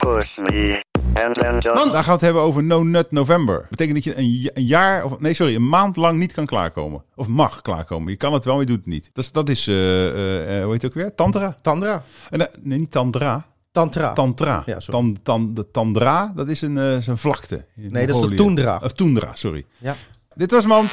Push me. And then just Daar gaan we het hebben over No Nut November. betekent dat je een, ja- een jaar, of nee, sorry, een maand lang niet kan klaarkomen. Of mag klaarkomen. Je kan het wel, maar je doet het niet. Dat is, dat is eh, eh, eh, hoe heet het ook weer? Tantra? Tandra. En, nee, niet Tantra. Tantra. Tantra. Ja, sorry. Tan, tan, de Tandra, dat is een, eh, is een vlakte. in Nee, dat is de. Toendra. Of Toendra, sorry. Ja. Dit was Mand.